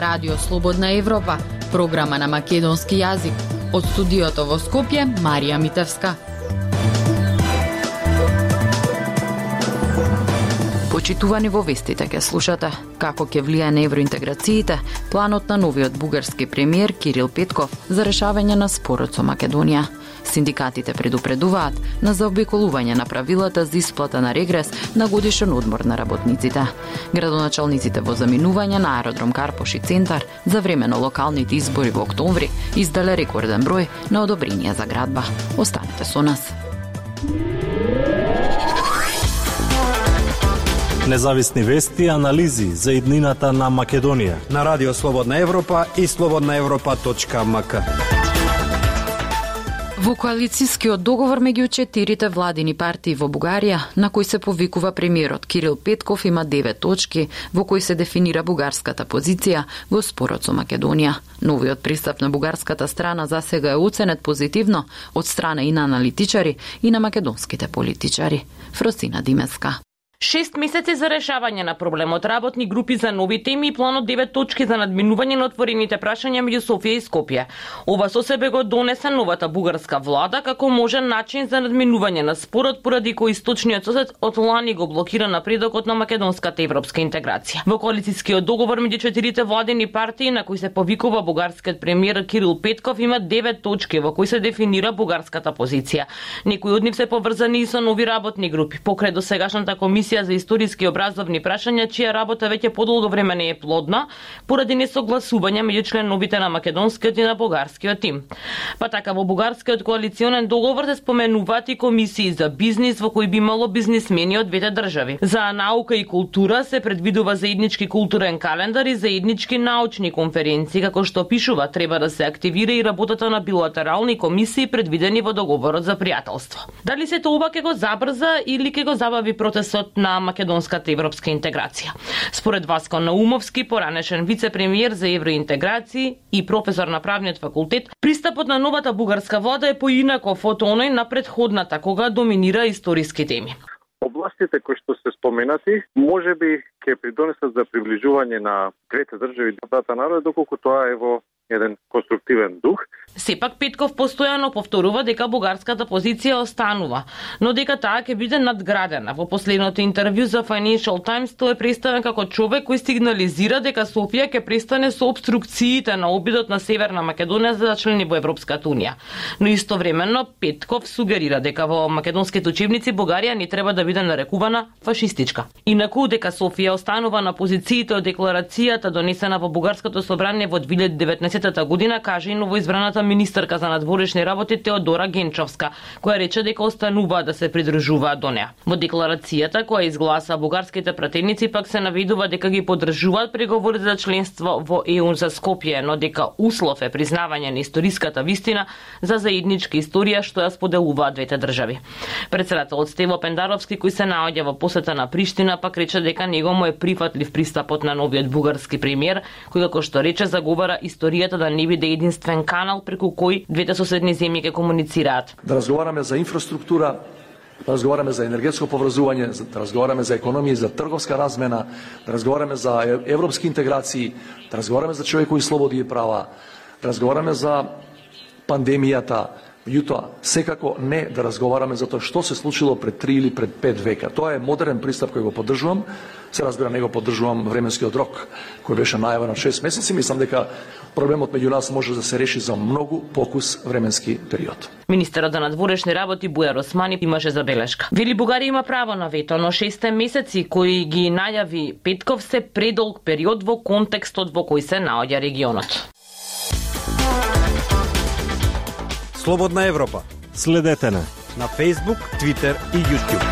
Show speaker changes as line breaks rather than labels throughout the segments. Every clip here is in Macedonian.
Радио Слободна Европа, програма на македонски јазик. Од студиото во Скопје, Марија Митевска. Почитувани во вестите ке слушате како ќе влијае на евроинтеграциите планот на новиот бугарски премиер Кирил Петков за решавање на спорот со Македонија. Синдикатите предупредуваат на заобиколување на правилата за исплата на регрес на годишен одмор на работниците. Градоначалниците во заминување на аеродром Карпош и Центар за време на локалните избори во октомври издале рекорден број на одобренија за градба. Останете со нас.
Независни вести и анализи за иднината на Македонија
на Радио Слободна Европа и слободнаевропа.мк.
Во коалицијскиот договор меѓу четирите владини партии во Бугарија, на кој се повикува премиерот Кирил Петков, има девет точки во кои се дефинира бугарската позиција во спорот со Македонија. Новиот пристап на бугарската страна за сега е оценет позитивно од страна и на аналитичари и на македонските политичари. Фросина Димеска.
Шест месеци за решавање на проблемот, работни групи за нови теми и планот девет точки за надминување на отворените прашања меѓу Софија и Скопје. Ова со себе го донесе новата бугарска влада како можен начин за надминување на спорот поради кој источниот сосед од лани го блокира напредокот на македонската европска интеграција. Во коалицијскиот договор меѓу четирите владени партии на кои се повикува бугарскиот премиер Кирил Петков има девет точки во кои се дефинира бугарската позиција. Некои од нив се поврзани и со нови работни групи. Покрај до сегашната комисија комисија за историски образовни прашања, чија работа веќе подолго време не е плодна, поради несогласување меѓу членовите на македонскиот и на бугарскиот тим. Па така во бугарскиот коалиционен договор се споменуваат и комисии за бизнис во кои би имало бизнисмени од двете држави. За наука и култура се предвидува заеднички културен календар и заеднички научни конференции, како што пишува треба да се активира и работата на билатерални комисии предвидени во договорот за пријателство. Дали се тоа ќе го забрза или ќе го забави процесот на македонската европска интеграција. Според Васко Наумовски, поранешен вице-премиер за евроинтеграција и професор на правниот факултет, пристапот на новата бугарска влада е поинаков од оној на предходната кога доминира историски теми.
Областите кои што се споменати, може би ќе придонесат за приближување на двете држави двата народа, доколку тоа е во еден конструктивен дух.
Сепак Петков постојано повторува дека бугарската позиција останува, но дека таа ќе биде надградена. Во последното интервју за Financial Times тој е представен како човек кој сигнализира дека Софија ќе престане со обструкциите на обидот на Северна Македонија за да члени во Европската унија. Но истовремено Петков сугерира дека во македонските учебници Бугарија не треба да биде нарекувана фашистичка. Инаку дека Софија останува на позициите од декларацијата донесена во бугарското собрание во 2019 година, каже и новоизбраната министерка за надворешни работи Теодора Генчовска, која рече дека останува да се придржуваат до неа. Во декларацијата која изгласа бугарските пратеници пак се наведува дека ги поддржуваат преговорите за членство во ЕУ за Скопје, но дека услов е признавање на историската вистина за заедничка историја што ја споделуваат двете држави. Председателот Стево Пендаровски кој се наоѓа во посета на Приштина пак рече дека него му е прифатлив пристапот на новиот бугарски премиер, кој како што рече заговара историјата да не биде единствен канал преку кој двете соседни земји ќе комуницираат.
Да разговараме за инфраструктура, да разговараме за енергетско поврзување, да разговараме за економија, за трговска размена, да разговараме за европски интеграции, да разговараме за човекови слободи и права, да разговараме за пандемијата, Меѓутоа, секако не да разговараме за тоа што се случило пред 3 или пред 5 века. Тоа е модерен пристап кој го поддржувам. Се разбира, не го поддржувам временскиот рок кој беше најавен на 6 месеци. Мислам дека проблемот меѓу нас може да се реши за многу покус временски период.
Министерот за надворешни работи Бујар Османи имаше забелешка. Вели Бугарија има право на вето, но 6 месеци кои ги најави Петков се предолг период во контекстот во кој се наоѓа регионот.
Слободна Европа.
Следете на
на Facebook, Twitter и YouTube.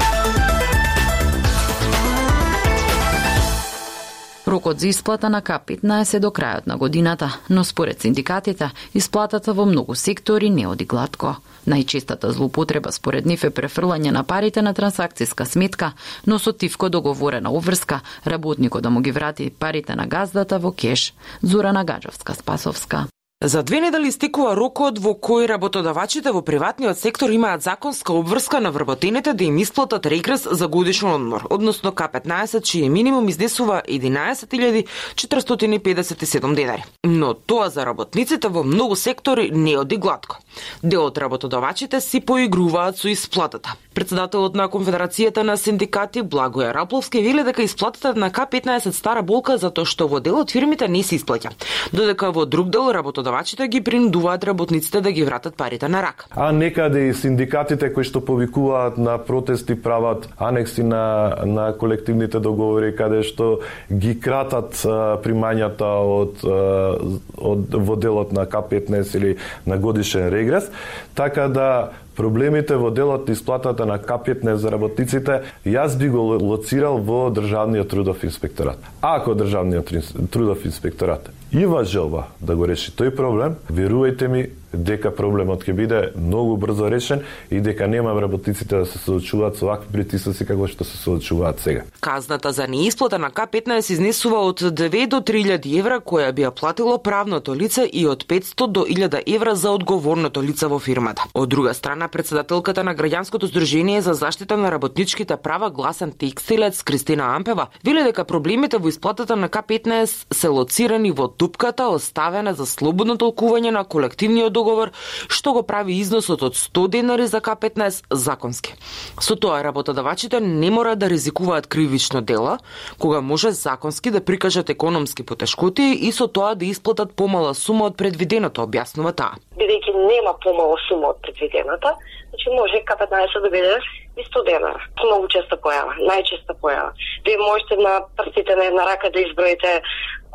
Рокот за исплата на К-15 до крајот на годината, но според синдикатите, исплатата во многу сектори не оди гладко. Најчестата злоупотреба според нив е префрлање на парите на трансакциска сметка, но со тивко договорена обврска, работникот да му ги врати парите на газдата во кеш. Зора Нагаджовска Спасовска.
За две недели стикува рокот во кој работодавачите во приватниот сектор имаат законска обврска на вработените да им исплатат регрес за годишен одмор, односно К15, чиј минимум изнесува 11.457 денари. Но тоа за работниците во многу сектори не оди гладко. Дел од работодавачите си поигруваат со исплатата. Председателот на Конфедерацијата на синдикати Благоја Рапловски вели дека исплатата на К15 стара болка затоа што во дел од фирмите не се исплаќа, додека во друг дел работодавачите работодавачите ги принудуваат работниците да ги вратат парите на рак.
А некаде и синдикатите кои што повикуваат на протести прават анекси на, на колективните договори каде што ги кратат а, примањата од, а, од во делот на К15 или на годишен регрес, така да проблемите во делот исплатата на К15 за работниците, јас би го лоцирал во Државниот трудов инспекторат. Ако Државниот трудов инспекторат И желба да го реши тој проблем, верувајте ми, дека проблемот ќе биде многу брзо решен и дека нема работниците да се соочуваат со вакви притисоци како што се соочуваат сега.
Казната за неисплата на К15 изнесува од 2 до 3000 евра која би ја платило правното лице и од 500 до 1000 евра за одговорното лице во фирмата. Од друга страна, председателката на граѓанското здружение за заштита на работничките права гласен текстилец Кристина Ампева вели дека проблемите во исплатата на К15 се лоцирани во тупката оставена за слободно толкување на колективниот договор, што го прави износот од 100 денари за К15 законски. Со тоа работодавачите не мора да ризикуваат кривично дела, кога може законски да прикажат економски потешкоти и со тоа да исплатат помала сума од предвиденото, објаснува таа.
Бидејќи нема помала сума од предвидената, значи може К15 да биде и 100 денара. Многу често појава, најчесто појава. Вие можете на прстите на една рака да изброите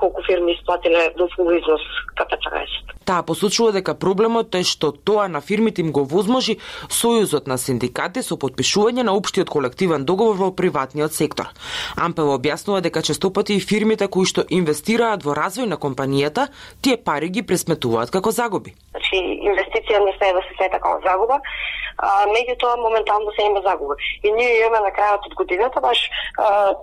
колку фирми исплатиле до фул износ К15.
Таа посочува дека проблемот е што тоа на фирмите им го возможи Сојузот на синдикати со подпишување на општиот колективен договор во приватниот сектор. Ампел објаснува дека честопати и фирмите кои што инвестираат во развој на компанијата, тие пари ги пресметуваат како загуби.
Значи, инвестиција не се да се како загуба, а, меѓутоа моментално се има загуба. И ние имаме на крајот од годината баш а,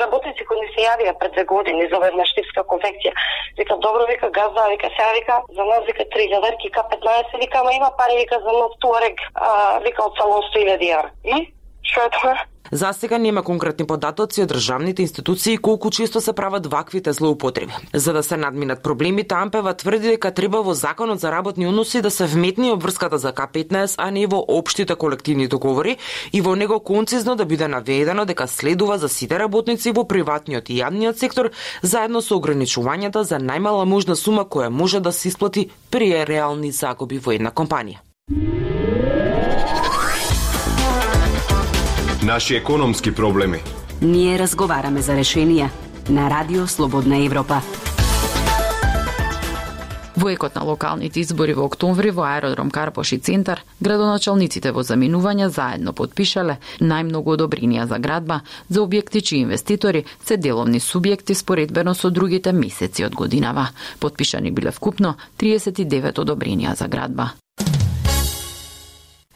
работници кои не се јавија пред две години за една штипска конфекција. Вика, добро, вика, газа, вика, сега, вика, за нас, вика, 3000 верки, К15, вика, ама има пари, вика, за нов туарек, а, вика, од салон 100.000 евра. И? Што е тоа?
За сега нема конкретни податоци од државните институции колку често се прават ваквите злоупотреби. За да се надминат проблемите, Ампева тврди дека треба во Законот за работни односи да се вметни обврската за К15, а не во општите колективни договори и во него концизно да биде наведено дека следува за сите работници во приватниот и јавниот сектор заедно со ограничувањата за најмала можна сума која може да се исплати при реални загуби во една компанија.
Наши економски проблеми.
Ние разговараме за решенија на Радио Слободна Европа.
Во екот на локалните избори во октомври во аеродром Карпош и Центар, градоначалниците во заминување заедно подпишале најмногу одобренија за градба за објекти чии инвеститори се деловни субјекти споредбено со другите месеци од годинава. Подпишани биле вкупно 39 одобренија за градба.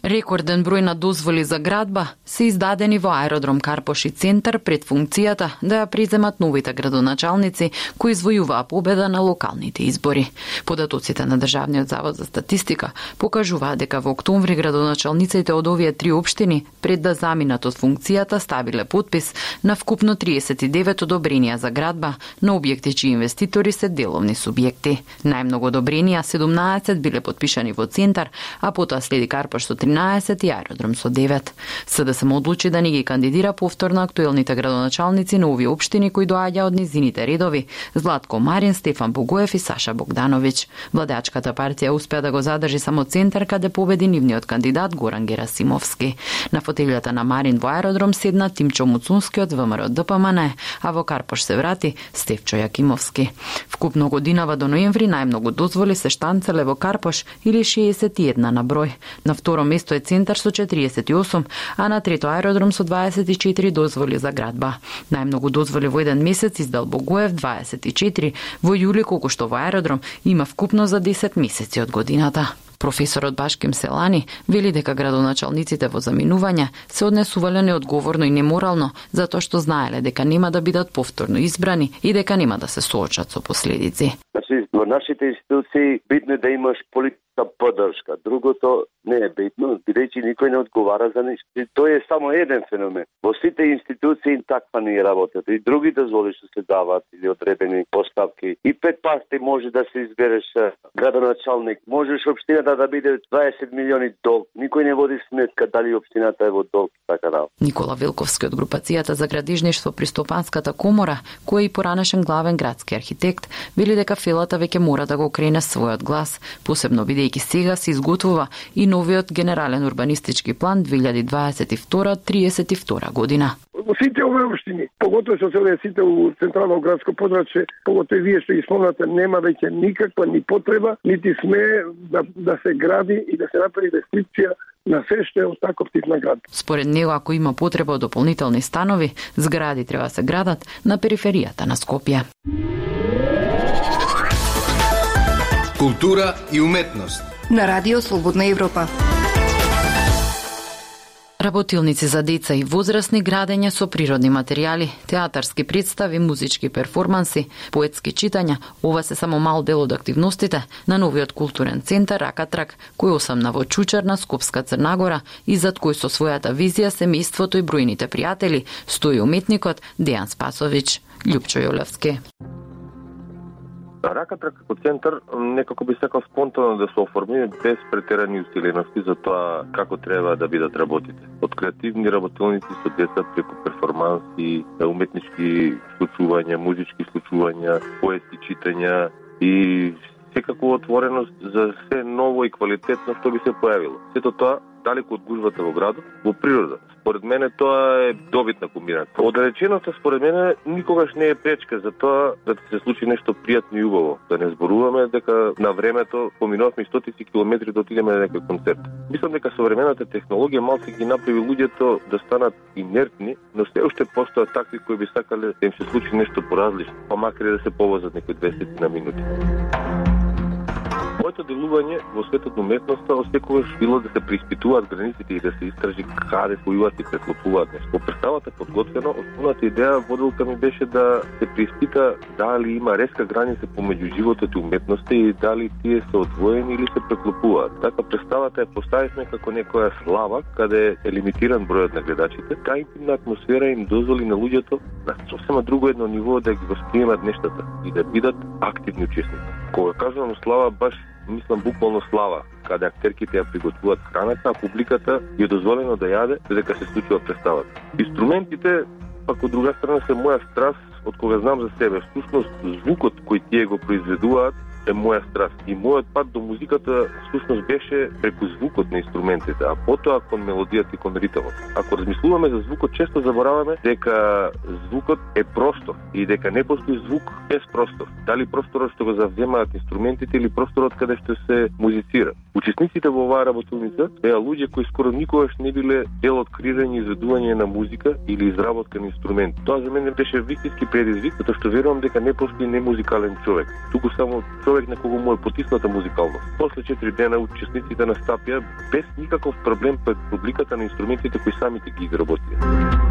Рекорден број на дозволи за градба се издадени во аеродром Карпош и Центар пред функцијата да ја приземат новите градоначалници кои извојуваа победа на локалните избори. Податоците на Државниот завод за статистика покажуваат дека во октомври градоначалниците од овие три општини пред да заминат од функцијата ставиле подпис на вкупно 39 одобренија за градба на објекти чии инвеститори се деловни субјекти. Најмногу одобренија 17 биле подпишани во Центар, а потоа следи Карпош со 13 13 и аеродром со 9. СДСМ одлучи да не ги кандидира повторно актуелните градоначалници на овие општини кои доаѓа од низините редови Златко Марин, Стефан Богоев и Саша Богдановиќ. Владачката партија успеа да го задржи само центар каде да победи нивниот кандидат Горан Герасимовски. На фотелјата на Марин во аеродром седна Тимчо Муцунски од ВМРО ДПМН, а во Карпош се врати Стефчо Јакимовски. Вкупно годинава до ноември најмногу дозволи се штанцеле во Карпош или 61 на број. На второ место место е Центар со 48, а на трето аеродром со 24 дозволи за градба. Најмногу дозволи во еден месец издал Богоев 24, во јули колку што во аеродром има вкупно за 10 месеци од годината. Професорот Башким Селани вели дека градоначалниците во заминување се однесувале неодговорно и неморално затоа што знаеле дека нема да бидат повторно избрани и дека нема да се соочат со последици.
Значи, во нашите институции битно е да имаш политика поддршка. Другото не е битно, бидејќи никој не одговара за ништо. И тој е само еден феномен. Во сите институции таква не работат. И други дозволи што се дават или одредени поставки. И пет пасти може да се избереш градоначалник. Можеш општината да биде 20 милиони долг. Никој не води сметка дали општината е во долг така да.
Никола Вилковски од групацијата за градижништво при Стопанската комора, кој е и поранешен главен градски архитект, вели дека филата веќе мора да го крене својот глас, посебно бидејќи сега се изготвува и новиот генерален урбанистички план 2022-32 година.
Во сите овие општини, поготово што се овие сите у централно градско подрачје, поготово вие што ги спомнате, нема веќе никаква ни потреба, нити сме да, да се гради и да се направи инвестиција на се што е од таков тип на град.
Според него, ако има потреба од дополнителни станови, згради треба да се градат на периферијата на Скопје.
Култура и уметност.
На Радио Слободна Европа.
Работилници за деца и возрастни градење со природни материјали, театарски представи, музички перформанси, поетски читања, ова се само мал дел од активностите на новиот културен центар Ракатрак, кој осамна во Чучар на Скопска Црнагора и зад кој со својата визија семејството и бројните пријатели стои уметникот Дејан Спасовиќ, Љупчо Јолевски.
Раката како центар некако би сакал спонтано да се оформи без претерани усилености за тоа како треба да бидат работите. Од креативни работилници со деца преку перформанси, уметнички случувања, музички случувања, поетски читања и секако отвореност за се ново и квалитетно што би се појавило. Сето тоа далеку од гужвата во градот, во природа. Според мене тоа е добитна комбинација. Одреченоста според мене никогаш не е пречка за тоа да ти се случи нешто пријатно и убаво. Да не зборуваме дека на времето поминувавме стотици километри да отидеме на некој концерт. Мислам дека современата технологија малку ги направи луѓето да станат инертни, но се уште постојат такви кои би сакале да им се случи нешто поразлично, па макар и да се повозат некои 20 на минути. Моето делување во светот на уметноста осекогаш било да се преиспитуваат границите и да се истражи каде спојуваат и преклопуваат нешто. Во представата подготвено, основната идеја водилка ми беше да се преиспита дали има резка граница помеѓу животот и уметноста и дали тие се одвоени или се преклопуваат. Така представата е поставивме како некоја слава каде е лимитиран бројот на гледачите. Таа интимна атмосфера им дозволи на луѓето на сосема друго едно ниво да ги восприемат нештата и да бидат активни учесници. Кога кажувам слава, баш мислам буквално слава, каде актерките ја приготвуваат храната, а публиката ја дозволено да јаде додека се случува представата. Инструментите, пак од друга страна, се моја страст од кога знам за себе. Всушност, звукот кој тие го произведуваат е моја страст. И мојот пат до музиката всушност беше преку звукот на инструментите, а потоа кон мелодијата и кон ритмот. Ако размислуваме за звукот, често забораваме дека звукот е простор и дека не постои звук без простор. Дали просторот што го завземаат инструментите или просторот каде што се музицира. Учесниците во оваа работилница беа луѓе кои скоро никогаш не биле дел од креирање и изведување на музика или изработка на инструмент. Тоа за мене беше вистински предизвик, затоа што верувам дека не постои немузикален човек. Туку само човек човек на кого му е потисната музикално. После 4 дена учесниците настапија без никаков проблем пред публиката на инструментите кои самите ги изработија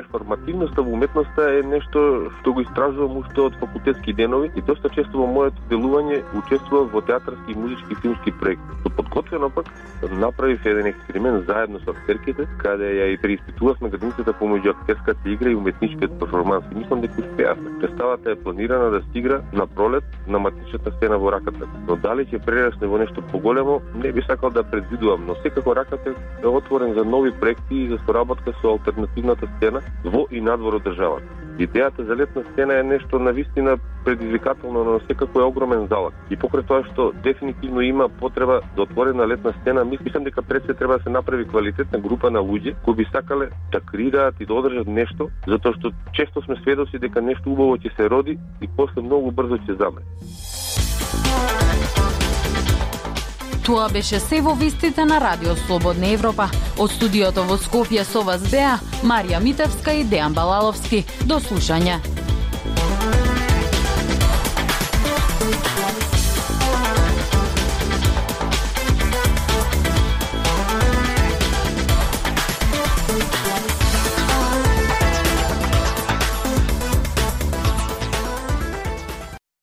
перформативноста во уметноста е нешто што го истражувам уште од факултетски денови и доста често во моето делување учествувам во театарски и музички филмски проекти. Со подготвено пак направив еден експеримент заедно со актерките, каде ја и преиспитувавме границата помеѓу актерската игра и уметничкиот перформанс. И мислам дека успеавме. Представата е планирана да стигра на пролет на матичната сцена во раката. Но дали ќе прерасне во нешто поголемо, не би сакал да предвидувам, но секако раката е отворен за нови проекти и за соработка со алтернативната сцена во и надвор од државата. Идејата за летна сцена е нешто на вистина предизвикателно, но секако е огромен залак. И покрај тоа што дефинитивно има потреба за отворена летна сцена, мислам дека пред се треба да се направи квалитетна група на луѓе кои би сакале да креираат и да одржат нешто, затоа што често сме сведоци дека нешто убаво ќе се роди и после многу брзо ќе замре.
Тоа беше се во вистите на Радио Слободна Европа. Од студиото во Скопје со вас беа Марија Митевска и Дејан Балаловски. До слушање.